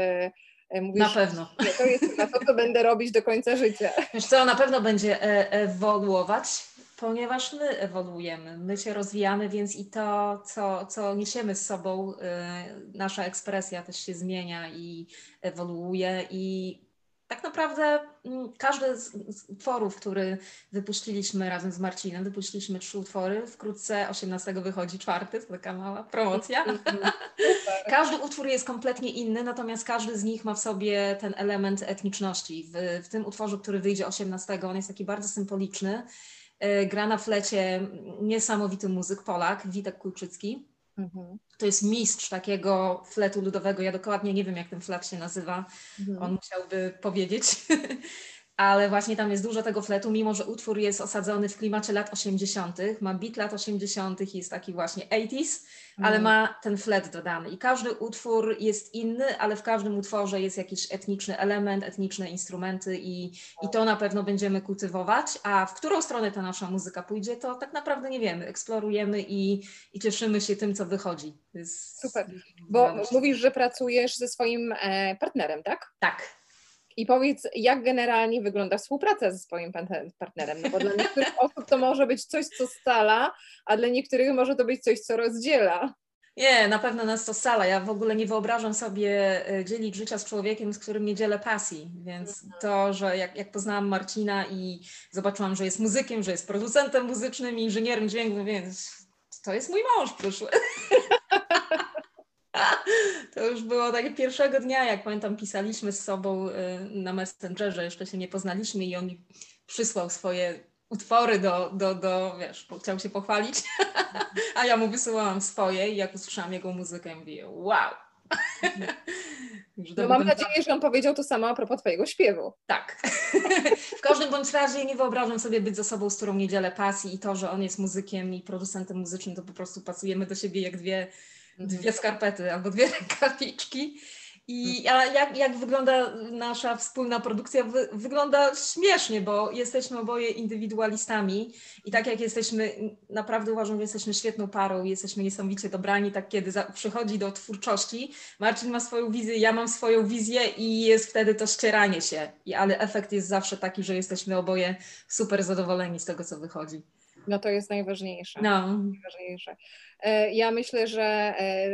e, Mówisz, na pewno. To jest na to, co będę robić do końca życia. Wiesz co, na pewno będzie e, ewoluować ponieważ my ewoluujemy, my się rozwijamy, więc i to, co, co niesiemy z sobą, y, nasza ekspresja też się zmienia i ewoluuje i tak naprawdę mm, każdy z, utworów, który wypuściliśmy razem z Marcinem, wypuściliśmy trzy utwory, wkrótce 18 wychodzi czwarty, to taka mała promocja. [LAUGHS] każdy utwór jest kompletnie inny, natomiast każdy z nich ma w sobie ten element etniczności. W, w tym utworze, który wyjdzie 18, on jest taki bardzo symboliczny gra na flecie niesamowity muzyk Polak, Witek Kulczycki. Mhm. To jest mistrz takiego fletu ludowego. Ja dokładnie nie wiem, jak ten flet się nazywa. Mhm. On musiałby powiedzieć. [LAUGHS] ale właśnie tam jest dużo tego fletu, mimo że utwór jest osadzony w klimacie lat 80., ma beat lat 80., jest taki właśnie 80s, ale mm. ma ten flet dodany. I każdy utwór jest inny, ale w każdym utworze jest jakiś etniczny element, etniczne instrumenty i, i to na pewno będziemy kultywować. A w którą stronę ta nasza muzyka pójdzie, to tak naprawdę nie wiemy. Eksplorujemy i, i cieszymy się tym, co wychodzi. Super, bo mówisz, że pracujesz ze swoim e, partnerem, tak? Tak. I powiedz, jak generalnie wygląda współpraca ze swoim partnerem? No bo dla niektórych osób to może być coś, co scala, a dla niektórych może to być coś, co rozdziela. Nie, na pewno nas to scala. Ja w ogóle nie wyobrażam sobie e, dzielić życia z człowiekiem, z którym nie dzielę pasji. Więc mhm. to, że jak, jak poznałam Marcina i zobaczyłam, że jest muzykiem, że jest producentem muzycznym, inżynierem dźwięku, więc to jest mój mąż przyszły. [LAUGHS] [LAUGHS] To już było takie pierwszego dnia, jak pamiętam, pisaliśmy z sobą y, na Messengerze, jeszcze się nie poznaliśmy i on mi przysłał swoje utwory do, do, do wiesz, chciał się pochwalić, [LAUGHS] a ja mu wysyłałam swoje i jak usłyszałam jego muzykę, mówię, wow. [LAUGHS] No mam nadzieję, że on powiedział to samo a propos twojego śpiewu. Tak. w każdym bądź razie nie wyobrażam sobie być ze sobą, z którą nie dzielę pasji i to, że on jest muzykiem i producentem muzycznym, to po prostu pasujemy do siebie jak dwie dwie skarpety albo dwie [LAUGHS] rękawiczki. I a jak, jak wygląda nasza wspólna produkcja? Wy, wygląda śmiesznie, bo jesteśmy oboje indywidualistami i tak jak jesteśmy, naprawdę uważam, że jesteśmy świetną parą, jesteśmy niesamowicie dobrani, tak kiedy za, przychodzi do twórczości, Marcin ma swoją wizję, ja mam swoją wizję i jest wtedy to ścieranie się, I, ale efekt jest zawsze taki, że jesteśmy oboje super zadowoleni z tego, co wychodzi. No to jest najważniejsze. No. Najważniejsze. E, ja myślę, że e,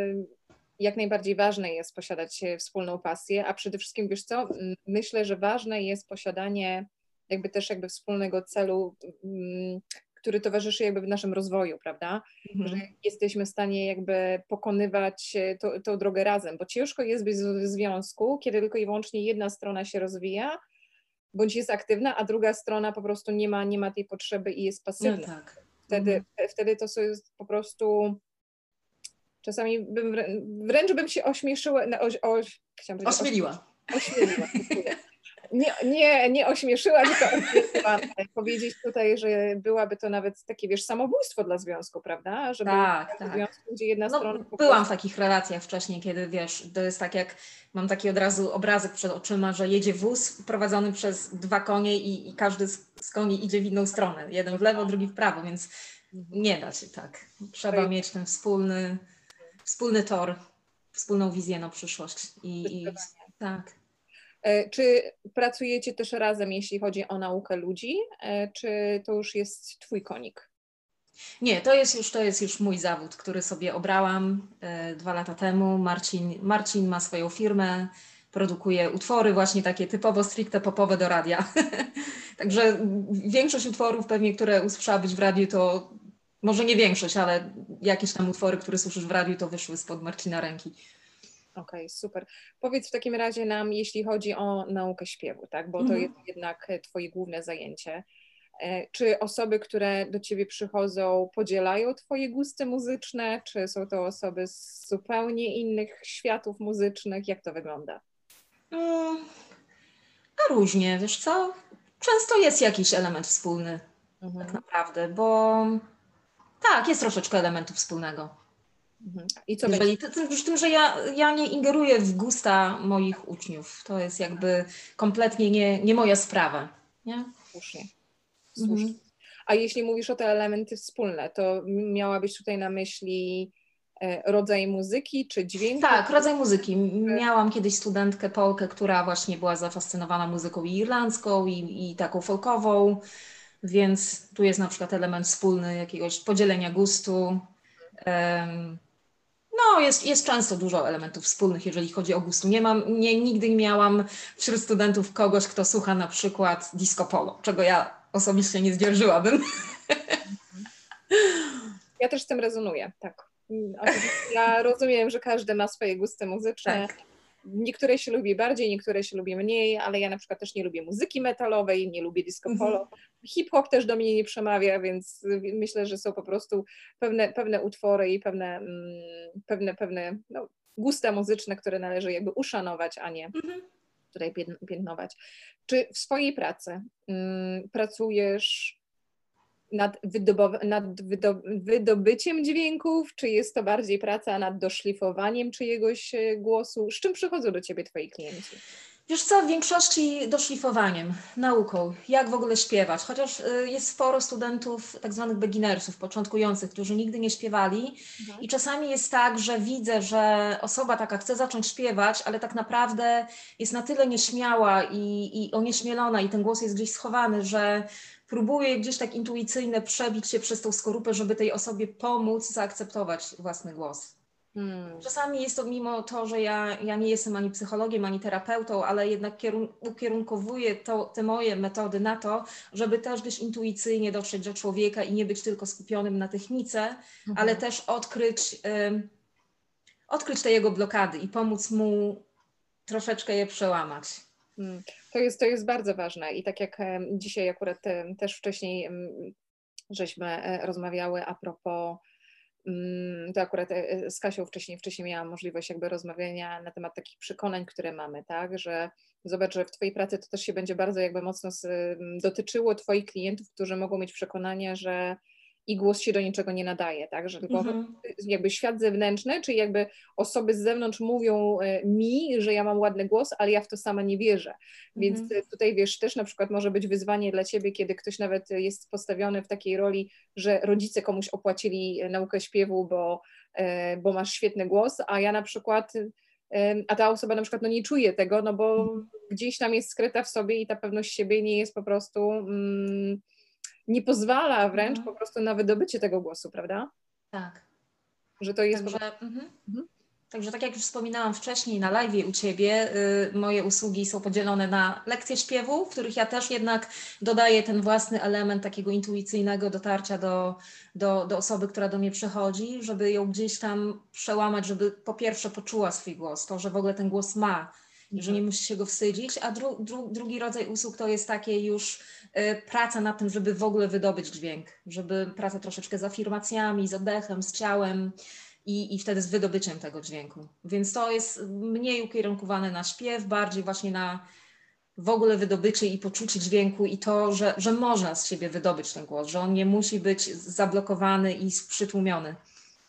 jak najbardziej ważne jest posiadać wspólną pasję, a przede wszystkim, wiesz co, myślę, że ważne jest posiadanie jakby też jakby wspólnego celu, który towarzyszy jakby w naszym rozwoju, prawda? Mhm. Że jesteśmy w stanie jakby pokonywać to, tą drogę razem, bo ciężko jest być w związku, kiedy tylko i wyłącznie jedna strona się rozwija, bądź jest aktywna, a druga strona po prostu nie ma, nie ma tej potrzeby i jest pasywna. No tak. Wtedy, mhm. wtedy to jest po prostu czasami bym, wręcz bym się ośmieszyła, no, oś, oś, ośmieliła. Ośmieliła, nie, nie, nie ośmieszyła, tylko ośmieliła. Powiedzieć tutaj, że byłaby to nawet takie, wiesz, samobójstwo dla związku, prawda? Żeby tak, tak. Związku, gdzie jedna no, strona... Byłam w takich relacjach wcześniej, kiedy, wiesz, to jest tak jak, mam taki od razu obrazek przed oczyma, że jedzie wóz prowadzony przez dwa konie i, i każdy z, z koni idzie w inną stronę. Jeden w lewo, drugi w prawo, więc mhm. nie da się tak. Trzeba mieć ten wspólny, wspólny tor, wspólną wizję na przyszłość. I, i tak. E, czy pracujecie też razem, jeśli chodzi o naukę ludzi, e, czy to już jest Twój konik? Nie, to jest już, to jest już mój zawód, który sobie obrałam e, dwa lata temu. Marcin, Marcin ma swoją firmę, produkuje utwory właśnie takie typowo stricte popowe do radia. [LAUGHS] Także większość utworów pewnie, które usłyszałabyś w radiu, to może nie większość, ale jakieś tam utwory, które słyszysz w radiu, to wyszły spod Marcina ręki. Okej, okay, super. Powiedz w takim razie nam, jeśli chodzi o naukę śpiewu, tak? bo to mhm. jest jednak Twoje główne zajęcie. E, czy osoby, które do Ciebie przychodzą, podzielają Twoje gusty muzyczne, czy są to osoby z zupełnie innych światów muzycznych? Jak to wygląda? A różnie, wiesz co? Często jest jakiś element wspólny, mhm. tak naprawdę, bo tak, jest troszeczkę elementu wspólnego. Mhm. I co Jeżeli, będzie? Z tym, że ja, ja nie ingeruję w gusta moich uczniów. To jest jakby kompletnie nie, nie moja sprawa. Nie? Słusznie. Słusznie. Mhm. A jeśli mówisz o te elementy wspólne, to miałabyś tutaj na myśli e, rodzaj muzyki czy dźwięku? Tak, rodzaj muzyki. Miałam kiedyś studentkę Polkę, która właśnie była zafascynowana muzyką irlandzką i, i taką folkową, więc tu jest na przykład element wspólny jakiegoś podzielenia gustu. Um, no, jest, jest często dużo elementów wspólnych, jeżeli chodzi o gustu. Nie mam, nie, nigdy nie miałam wśród studentów kogoś, kto słucha na przykład disco polo, czego ja osobiście nie zdzierżyłabym. Ja też z tym rezonuję, tak. Ja rozumiem, że każdy ma swoje gusty muzyczne. Tak. Niektóre się lubi bardziej, niektóre się lubi mniej, ale ja na przykład też nie lubię muzyki metalowej, nie lubię disco mhm. polo. Hip-hop też do mnie nie przemawia, więc myślę, że są po prostu pewne, pewne utwory i pewne, mm, pewne, pewne no, gusta muzyczne, które należy jakby uszanować, a nie mhm. tutaj piętnować. Czy w swojej pracy mm, pracujesz nad, nad wydobyciem dźwięków, czy jest to bardziej praca nad doszlifowaniem czyjegoś e, głosu? Z czym przychodzą do Ciebie Twoi klienci? Wiesz co, w większości doszlifowaniem, nauką, jak w ogóle śpiewać. Chociaż y, jest sporo studentów, tak zwanych beginnersów, początkujących, którzy nigdy nie śpiewali. Mhm. I czasami jest tak, że widzę, że osoba taka chce zacząć śpiewać, ale tak naprawdę jest na tyle nieśmiała i, i onieśmielona, i ten głos jest gdzieś schowany, że próbuje gdzieś tak intuicyjnie przebić się przez tą skorupę, żeby tej osobie pomóc zaakceptować własny głos. Hmm. Czasami jest to mimo to, że ja, ja nie jestem ani psychologiem, ani terapeutą, ale jednak kierun ukierunkowuję to, te moje metody na to, żeby też gdzieś intuicyjnie dotrzeć do człowieka i nie być tylko skupionym na technice, mhm. ale też odkryć, y, odkryć te jego blokady i pomóc mu troszeczkę je przełamać. Hmm. To, jest, to jest bardzo ważne i tak jak dzisiaj akurat też wcześniej żeśmy e, rozmawiały a propos Mm, to akurat e, z Kasią wcześniej, wcześniej miałam możliwość jakby rozmawiania na temat takich przekonań, które mamy, tak, że zobacz, że w Twojej pracy to też się będzie bardzo jakby mocno dotyczyło Twoich klientów, którzy mogą mieć przekonanie, że i głos się do niczego nie nadaje, tak? Że tylko mhm. jakby świat zewnętrzny, czyli jakby osoby z zewnątrz mówią e, mi, że ja mam ładny głos, ale ja w to sama nie wierzę. Więc mhm. tutaj wiesz, też na przykład może być wyzwanie dla ciebie, kiedy ktoś nawet jest postawiony w takiej roli, że rodzice komuś opłacili naukę śpiewu, bo, bo masz świetny głos, a ja na przykład a ta osoba na przykład no, nie czuje tego, no bo mhm. gdzieś tam jest skryta w sobie i ta pewność siebie nie jest po prostu mm, nie pozwala wręcz mhm. po prostu na wydobycie tego głosu, prawda? Tak. Że to jest. Także, mhm. Mhm. Także tak jak już wspominałam wcześniej na live u Ciebie, y, moje usługi są podzielone na lekcje śpiewu, w których ja też jednak dodaję ten własny element takiego intuicyjnego dotarcia do, do, do osoby, która do mnie przychodzi, żeby ją gdzieś tam przełamać, żeby po pierwsze poczuła swój głos, to, że w ogóle ten głos ma, że nie musi się go wstydzić, a dru, dru, drugi rodzaj usług to jest takie już y, praca nad tym, żeby w ogóle wydobyć dźwięk, żeby praca troszeczkę z afirmacjami, z oddechem, z ciałem, i, i wtedy z wydobyciem tego dźwięku. Więc to jest mniej ukierunkowane na śpiew, bardziej właśnie na w ogóle wydobycie i poczucie dźwięku i to, że, że można z siebie wydobyć ten głos, że on nie musi być zablokowany i przytłumiony.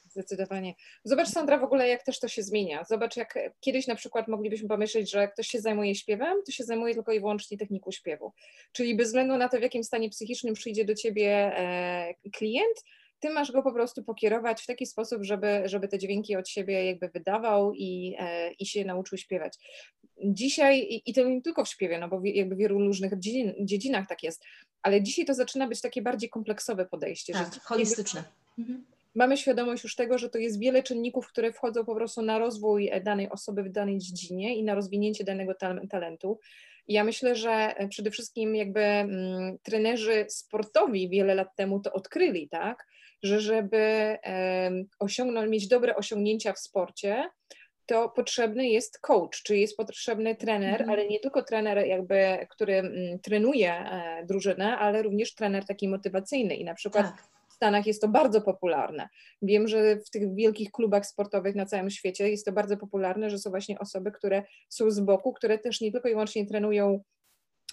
Zdecydowanie. Zobacz, Sandra, w ogóle jak też to się zmienia. Zobacz, jak kiedyś na przykład moglibyśmy pomyśleć, że ktoś się zajmuje śpiewem, to się zajmuje tylko i wyłącznie techniką śpiewu. Czyli bez względu na to, w jakim stanie psychicznym przyjdzie do ciebie e, klient, ty masz go po prostu pokierować w taki sposób, żeby, żeby te dźwięki od siebie jakby wydawał i, e, i się nauczył śpiewać. Dzisiaj, i, i to nie tylko w śpiewie, no bo w, jakby w wielu różnych dziedzin, dziedzinach tak jest, ale dzisiaj to zaczyna być takie bardziej kompleksowe podejście. Tak, holistyczne. Mhm. Mamy świadomość już tego, że to jest wiele czynników, które wchodzą po prostu na rozwój danej osoby w danej dziedzinie i na rozwinięcie danego talentu. Ja myślę, że e, przede wszystkim jakby mm, trenerzy sportowi wiele lat temu to odkryli, tak? że żeby osiągnąć, mieć dobre osiągnięcia w sporcie, to potrzebny jest coach, czyli jest potrzebny trener, mhm. ale nie tylko trener jakby, który mm, trenuje e, drużynę, ale również trener taki motywacyjny i na przykład tak. W Stanach jest to bardzo popularne. Wiem, że w tych wielkich klubach sportowych na całym świecie jest to bardzo popularne, że są właśnie osoby, które są z boku, które też nie tylko i wyłącznie trenują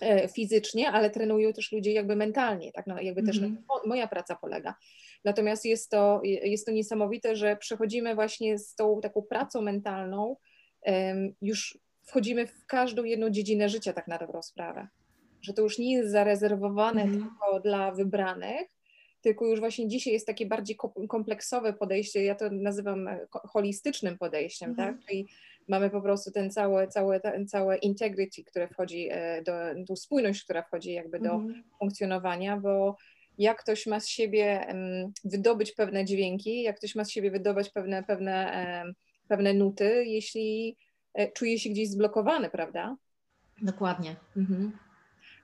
e, fizycznie, ale trenują też ludzie jakby mentalnie, tak, no jakby też mm -hmm. moja praca polega. Natomiast jest to, jest to niesamowite, że przechodzimy właśnie z tą taką pracą mentalną, już wchodzimy w każdą jedną dziedzinę życia, tak na dobrą sprawę. Że to już nie jest zarezerwowane mm. tylko dla wybranych, tylko już właśnie dzisiaj jest takie bardziej kompleksowe podejście, ja to nazywam e, holistycznym podejściem, tak? Mhm. Czyli mamy po prostu ten całe, całe, ten całe integrity, które wchodzi e, do, tą spójność, która wchodzi jakby do mm. funkcjonowania, bo jak ktoś ma z siebie wydobyć pewne dźwięki, jak ktoś ma z siebie wydobyć pewne, pewne, pewne nuty, jeśli e, czuje się gdzieś zblokowany, prawda? Dokładnie. Mhm.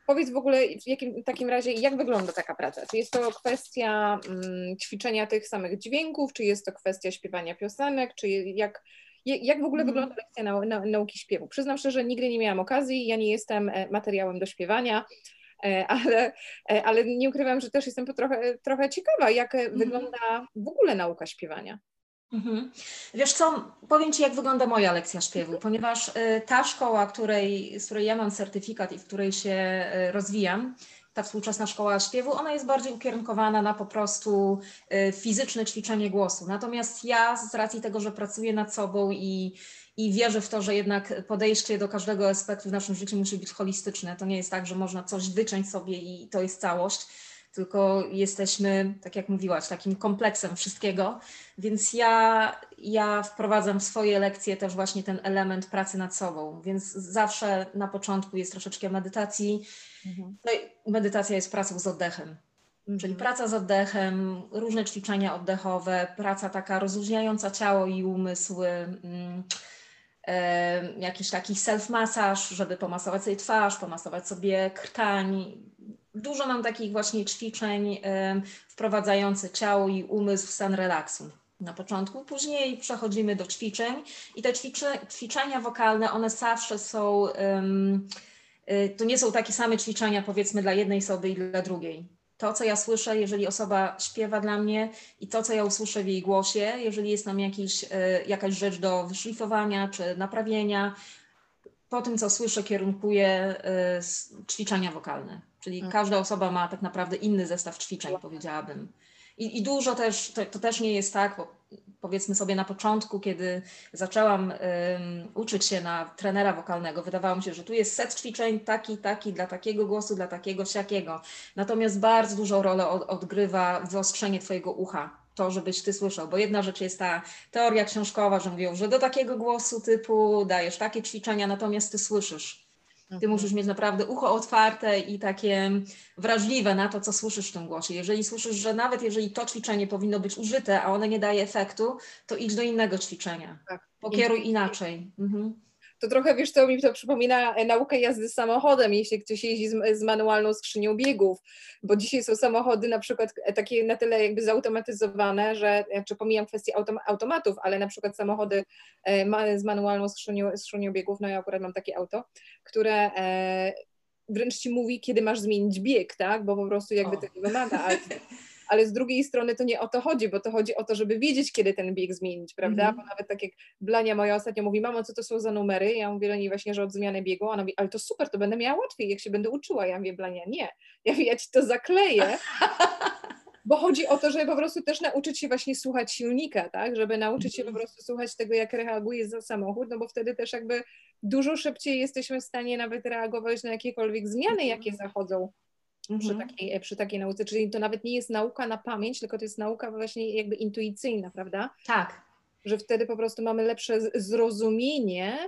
Powiedz w ogóle w jakim takim razie, jak wygląda taka praca? Czy jest to kwestia um, ćwiczenia tych samych dźwięków, czy jest to kwestia śpiewania piosenek, czy jak, jak w ogóle mhm. wygląda lekcja nau, nauki śpiewu? Przyznam szczerze, że nigdy nie miałam okazji, ja nie jestem e, materiałem do śpiewania, E, ale, e, ale nie ukrywam, że też jestem trochę, trochę ciekawa, jak mhm. wygląda w ogóle nauka śpiewania. Mhm. Wiesz co, powiem Ci, jak wygląda moja lekcja śpiewu, ponieważ e, ta szkoła, której, z której ja mam certyfikat i w której się rozwijam, ta współczesna szkoła śpiewu, ona jest bardziej ukierunkowana na po prostu fizyczne ćwiczenie głosu. Natomiast ja z racji tego, że pracuję nad sobą i i wierzę w to, że jednak podejście do każdego aspektu w naszym życiu musi być holistyczne. To nie jest tak, że można coś wyciąć sobie i to jest całość, tylko jesteśmy, tak jak mówiłaś, takim kompleksem wszystkiego. Więc ja, ja wprowadzam w swoje lekcje też właśnie ten element pracy nad sobą. Więc zawsze na początku jest troszeczkę medytacji. Mhm. No i medytacja jest pracą z oddechem. Mhm. Czyli praca z oddechem, różne ćwiczenia oddechowe, praca taka rozluźniająca ciało i umysł. Mm, jakiś taki self-masaż, żeby pomasować sobie twarz, pomasować sobie krtań. Dużo mam takich właśnie ćwiczeń wprowadzających ciało i umysł w stan relaksu na początku. Później przechodzimy do ćwiczeń i te ćwiczenia wokalne, one zawsze są, y, to nie są takie same ćwiczenia powiedzmy dla jednej osoby i dla drugiej to, co ja słyszę, jeżeli osoba śpiewa dla mnie i to, co ja usłyszę w jej głosie, jeżeli jest tam jakiś, e, jakaś rzecz do wyszlifowania czy naprawienia, po tym, co słyszę, kierunkuję e, ćwiczenia wokalne. Czyli mhm. każda osoba ma tak naprawdę inny zestaw ćwiczeń, powiedziałabym. I, i dużo też, to, to, też nie jest tak, bo powiedzmy sobie na początku, kiedy zaczęłam um, uczyć się na trenera wokalnego, wydawało mi się, że tu jest set ćwiczeń taki, taki, dla takiego głosu, dla takiego, siakiego. Natomiast bardzo dużą rolę od, odgrywa wyostrzenie Twojego ucha, to, żebyś Ty słyszał, bo jedna rzecz jest ta teoria książkowa, że mówią, że do takiego głosu typu dajesz takie ćwiczenia, natomiast Ty słyszysz Ty mhm. musisz mieć naprawdę ucho otwarte i takie wrażliwe na to, co słyszysz w tym głosie. Jeżeli słyszysz, że nawet jeżeli to ćwiczenie powinno być użyte, a one nie daje efektu, to idź do innego ćwiczenia. Tak. Pokieruj inaczej. Mhm to trochę, wiesz co, mi to przypomina e, naukę jazdy samochodem, jeśli ktoś jeździ z, z, manualną skrzynią biegów, bo dzisiaj są samochody na przykład e, takie na tyle jakby zautomatyzowane, że, e, czy pomijam kwestię autom, automatów, ale na przykład samochody e, z manualną skrzynią, skrzynią biegów, no ja akurat mam takie auto, które e, wręcz ci mówi, kiedy masz zmienić bieg, tak, bo po prostu jakby o. tego wymaga, ale [LAUGHS] ale z drugiej strony to nie o to chodzi, bo to chodzi o to, żeby wiedzieć, kiedy ten bieg zmienić, prawda? Mm -hmm. Bo nawet tak jak Blania moja ostatnio mówi, mamo, co to są za numery? Ja mówię do niej właśnie, że od zmiany biegu, ona mówi, ale to super, to będę miała łatwiej, jak się będę uczyła. Ja mówię, Blania, nie, ja, mówię, ja ci to zakleję, [LAUGHS] bo chodzi o to, żeby po prostu też nauczyć się właśnie słuchać silnika, tak? Żeby nauczyć się po mhm. prostu słuchać tego, jak reaguje za samochód, no bo wtedy też jakby dużo szybciej jesteśmy w stanie nawet reagować na jakiekolwiek zmiany, jakie mhm. zachodzą mhm. Przy, takiej, przy takiej nauce. Czyli to nawet nie jest nauka na pamięć, tylko to jest nauka właśnie jakby intuicyjna, prawda? Tak. Że wtedy po prostu mamy lepsze zrozumienie,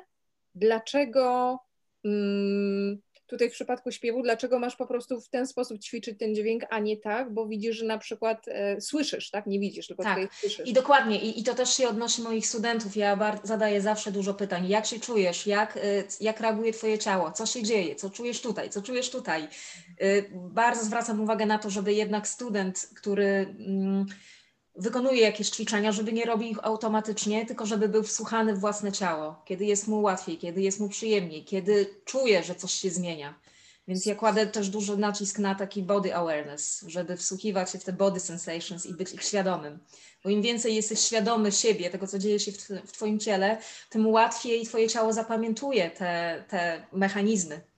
dlaczego. Mm, tutaj w przypadku śpiewu, dlaczego masz po prostu w ten sposób ćwiczyć ten dźwięk, a nie tak, bo widzisz, że na przykład e, słyszysz, tak? Nie widzisz, tylko tak. tutaj słyszysz. I dokładnie, I, i to też się odnosi moich studentów. Ja zadaję zawsze dużo pytań. Jak się czujesz? Jak, e, jak reaguje Twoje ciało? Co się dzieje? Co czujesz tutaj? Co czujesz tutaj? E, bardzo zwracam uwagę na to, żeby jednak student, który... Mm, wykonuje jakieś ćwiczenia, żeby nie robił ich automatycznie, tylko żeby był wsłuchany w własne ciało, kiedy jest mu łatwiej, kiedy jest mu przyjemniej, kiedy czuje, że coś się zmienia. Więc ja kładę też duży nacisk na taki body awareness, żeby wsłuchiwać się w te body sensations i być ich świadomym. Bo im więcej jesteś świadomy siebie, tego co dzieje się w, w Twoim ciele, tym łatwiej Twoje ciało zapamiętuje te, te mechanizmy.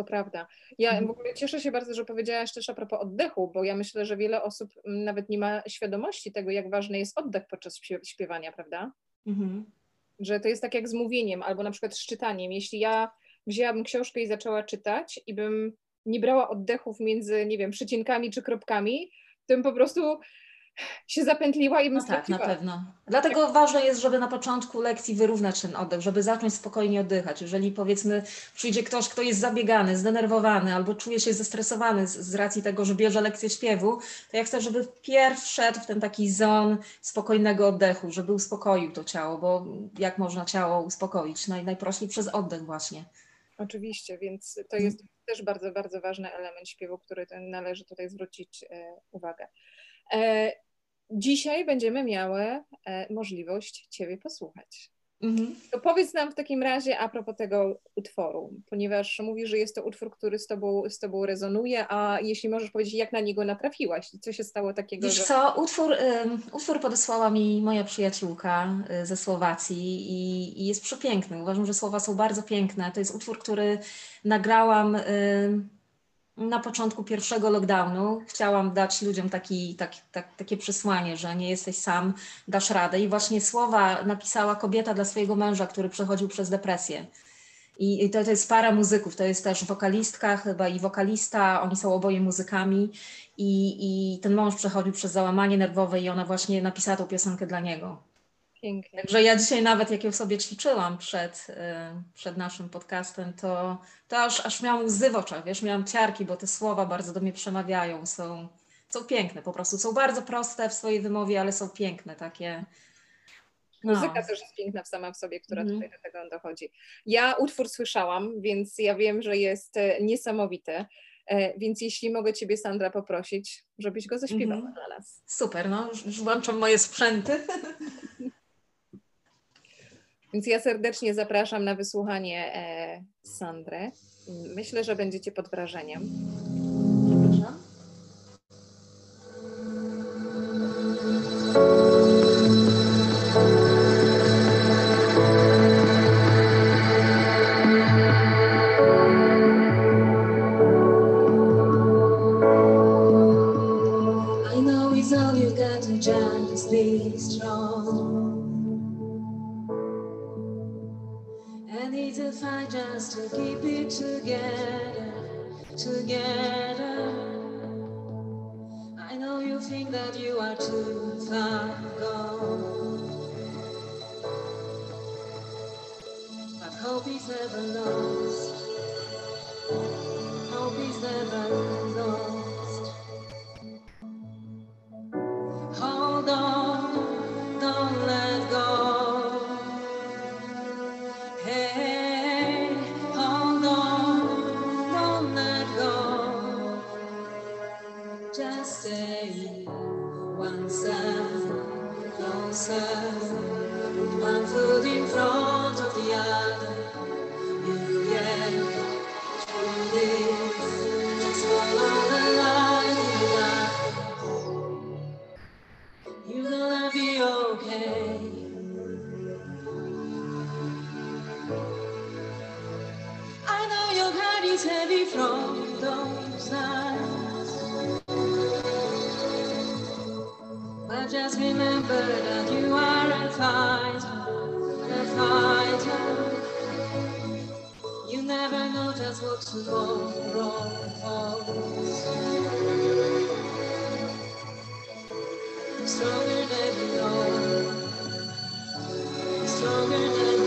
To prawda. Ja mhm. w ogóle cieszę się bardzo, że powiedziałaś też a propos oddechu, bo ja myślę, że wiele osób mm, nawet nie ma świadomości tego, jak ważny jest oddech podczas śpiewania, prawda? Mhm. Że to jest tak jak z mówieniem albo na przykład z czytaniem. Jeśli ja wzięłabym książkę i zaczęła czytać i bym nie brała oddechów między, nie wiem, przecinkami czy kropkami, to bym po prostu się zapętliła i bym no tak, na pewno. Dlatego tak. ważne jest, żeby na początku lekcji wyrównać ten oddech, żeby zacząć spokojnie oddychać. Jeżeli powiedzmy przyjdzie ktoś, kto jest zabiegany, zdenerwowany albo czuje się zestresowany z, z racji tego, że bierze lekcję śpiewu, to ja chcę, żeby pierw wszedł w ten taki zon spokojnego oddechu, żeby uspokoił to ciało, bo jak można ciało uspokoić? Naj, najprościej przez oddech właśnie. Oczywiście, więc to jest też bardzo, bardzo ważny element śpiewu, który należy tutaj zwrócić e, uwagę. E, dzisiaj będziemy miały e, możliwość Ciebie posłuchać. Mhm. To powiedz nam w takim razie a propos tego utworu, ponieważ mówisz, że jest to utwór, który z tobą, z tobą rezonuje, a jeśli możesz powiedzieć, jak na niego natrafiłaś, co się stało takiego? Wiesz że... co, utwór, um, utwór podesłała mi moja przyjaciółka y, ze Słowacji i, i, jest przepiękny. Uważam, że słowa są bardzo piękne. To jest utwór, który nagrałam na początku pierwszego lockdownu chciałam dać ludziom taki, tak, tak, takie przesłanie, że nie jesteś sam, dasz radę. I właśnie słowa napisała kobieta dla swojego męża, który przechodził przez depresję. I to, to jest para muzyków, to jest też wokalistka chyba i wokalista, oni są oboje muzykami i, i ten mąż przechodził przez załamanie nerwowe i ona właśnie napisała tą piosenkę dla niego. Pięknie. Także ja dzisiaj nawet jak ją sobie ćwiczyłam przed, y, przed naszym podcastem, to, to aż, aż miałam łzy w oczach, wiesz, miałam ciarki, bo te słowa bardzo do mnie przemawiają, są, są piękne po prostu, są bardzo proste w swojej wymowie, ale są piękne, takie... No. Muzyka też jest piękna sama w sobie, która mm. tutaj do tego dochodzi. Ja utwór słyszałam, więc ja wiem, że jest e, niesamowity. E, więc jeśli mogę Ciebie, Sandra, poprosić, żebyś go zaśpiewała mm -hmm. dla nas. Super, no już włączam moje sprzęty. [LAUGHS] Więc ja serdecznie zapraszam na wysłuchanie e, Sandrę. Myślę, że będziecie pod wrażeniem. together, together. I know you think that you are too far gone, but hope is never lost. Hope is never lost. Just remember that you are a fighter, a fighter. You never know just what tomorrow holds. Stronger than you know, stronger than you know.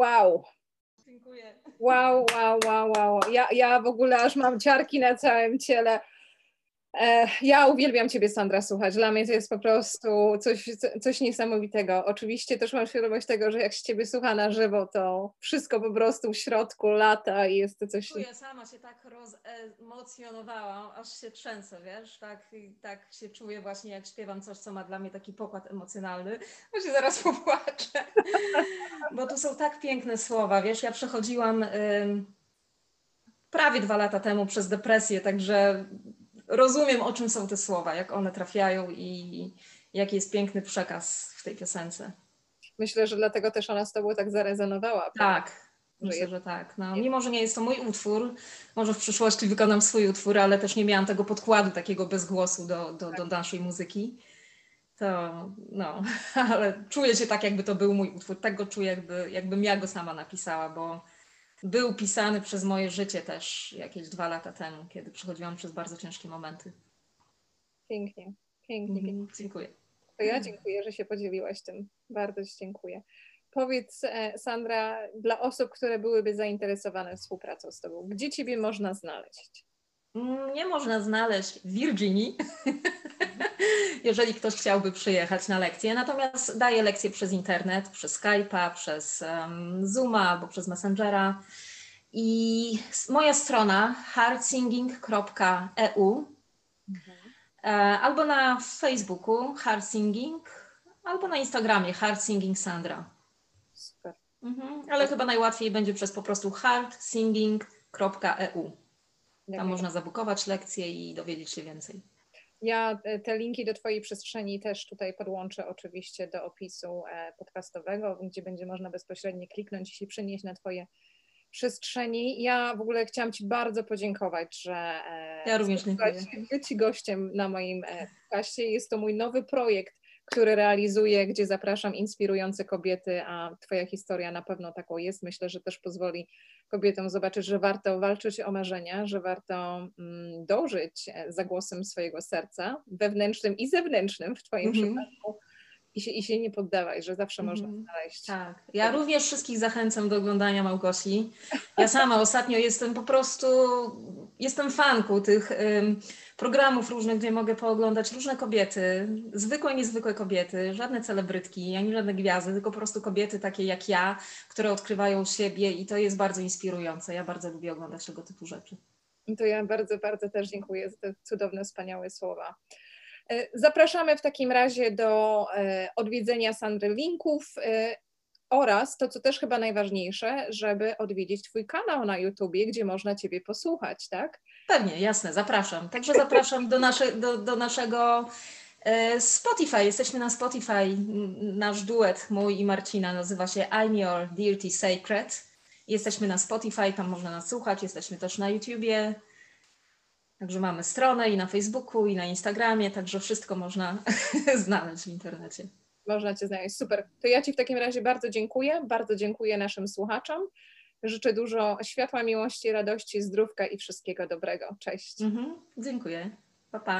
Wow. Dziękuję. Wow, wow, wow, wow. Ja, ja w ogóle aż mam ciarki na całym ciele. E, ja uwielbiam Ciebie, Sandra, słuchać. Dla mnie to jest po prostu coś, coś niesamowitego. Oczywiście też mam świadomość tego, że jak się Ciebie słucha na żywo, to wszystko po prostu w środku lata i jest to coś... Ja sama się tak rozemocjonowałam, aż się trzęsę, wiesz? Tak, tak się czuję właśnie, jak śpiewam coś, co ma dla mnie taki pokład emocjonalny. Bo się zaraz [LAUGHS] popłaczę. Bo tu są tak piękne słowa, wiesz? Ja przechodziłam... prawie dwa lata temu przez depresję, także rozumiem, o czym są te słowa, jak one trafiają i jaki jest piękny przekaz w tej piosence. Myślę, że dlatego też ona z Tobą tak zarezonowała. Tak, myślę, że tak. No, mimo, że nie jest to mój utwór, może w przyszłości wykonam swój utwór, ale też nie miałam tego podkładu takiego bezgłosu do, do, do naszej muzyki. To no, [LAUGHS] ale czuję się tak, jakby to był mój utwór. Tak go czuję, jakby, jakbym ja go sama napisała, bo był pisany przez moje życie też jakieś dwa lata temu, kiedy przechodziłam przez bardzo ciężkie momenty. Pięknie, pięknie. Mm, dziękuję. To ja dziękuję, że się podzieliłaś tym. Bardzo Ci dziękuję. Powiedz, e, Sandra, dla osób, które byłyby zainteresowane współpracą z Tobą, gdzie Ciebie można znaleźć? Nie można znaleźć w Virginii, [LAUGHS] jeżeli ktoś chciałby przyjechać na lekcję. Natomiast daję lekcje przez internet, przez Skype'a, przez um, Zooma albo przez Messengera. I moja strona heartsinging.eu mhm. E, albo na Facebooku heartsinging, albo na Instagramie heartsinging Sandra. Super. Mhm. Ale chyba najłatwiej będzie przez po prostu heartsinging.eu. Tam można zabukować lekcje i dowiedzieć się więcej. Ja e, te linki do Twojej przestrzeni też tutaj podłączę oczywiście do opisu e, podcastowego, gdzie będzie można bezpośrednio kliknąć i się przenieść na Twoje przestrzeni. Ja w ogóle chciałam Ci bardzo podziękować, że e, ja również dziękuję. być gościem na moim podcaście. Jest to mój nowy projekt, który realizuję, gdzie zapraszam inspirujące kobiety, a Twoja historia na pewno taką jest. Myślę, że też pozwoli kobietom zobaczyć, że warto walczyć o marzenia, że warto mm, dążyć za głosem swojego serca, wewnętrznym i zewnętrznym w Twoim mm -hmm. przypadku i się, i się nie poddawaj, że zawsze można mhm. znaleźć. Tak. Ja również wszystkich zachęcam do oglądania Małgosi. Ja sama ostatnio jestem po prostu, jestem fanką tych programów różnych, gdzie mogę pooglądać różne kobiety, zwykłe, niezwykłe kobiety, żadne celebrytki, ani żadne gwiazdy, tylko po prostu kobiety takie jak ja, które odkrywają siebie i to jest bardzo inspirujące. Ja bardzo lubię oglądać tego typu rzeczy. To ja bardzo, bardzo też dziękuję za te cudowne, wspaniałe słowa. E, zapraszamy w takim razie do e, odwiedzenia Sandry linków e, oraz to, co też chyba najważniejsze, żeby odwiedzić Twój kanał na YouTubie, gdzie można Ciebie posłuchać, tak? Pewnie, jasne, zapraszam. Także zapraszam do, nasze, do, do naszego Spotify. Jesteśmy na Spotify. Nasz duet, mój i Marcina, nazywa się I'm Your Dirty Sacred. Jesteśmy na Spotify, tam można nas słuchać. Jesteśmy też na YouTubie. Także mamy stronę i na Facebooku, i na Instagramie, także wszystko można [LAUGHS] znaleźć w internecie. Można Cię znaleźć, super. To ja Ci w takim razie bardzo dziękuję, bardzo dziękuję naszym słuchaczom. Życzę dużo światła, miłości, radości, zdrówka i wszystkiego dobrego. Cześć. Mhm, dziękuję. Pa, pa.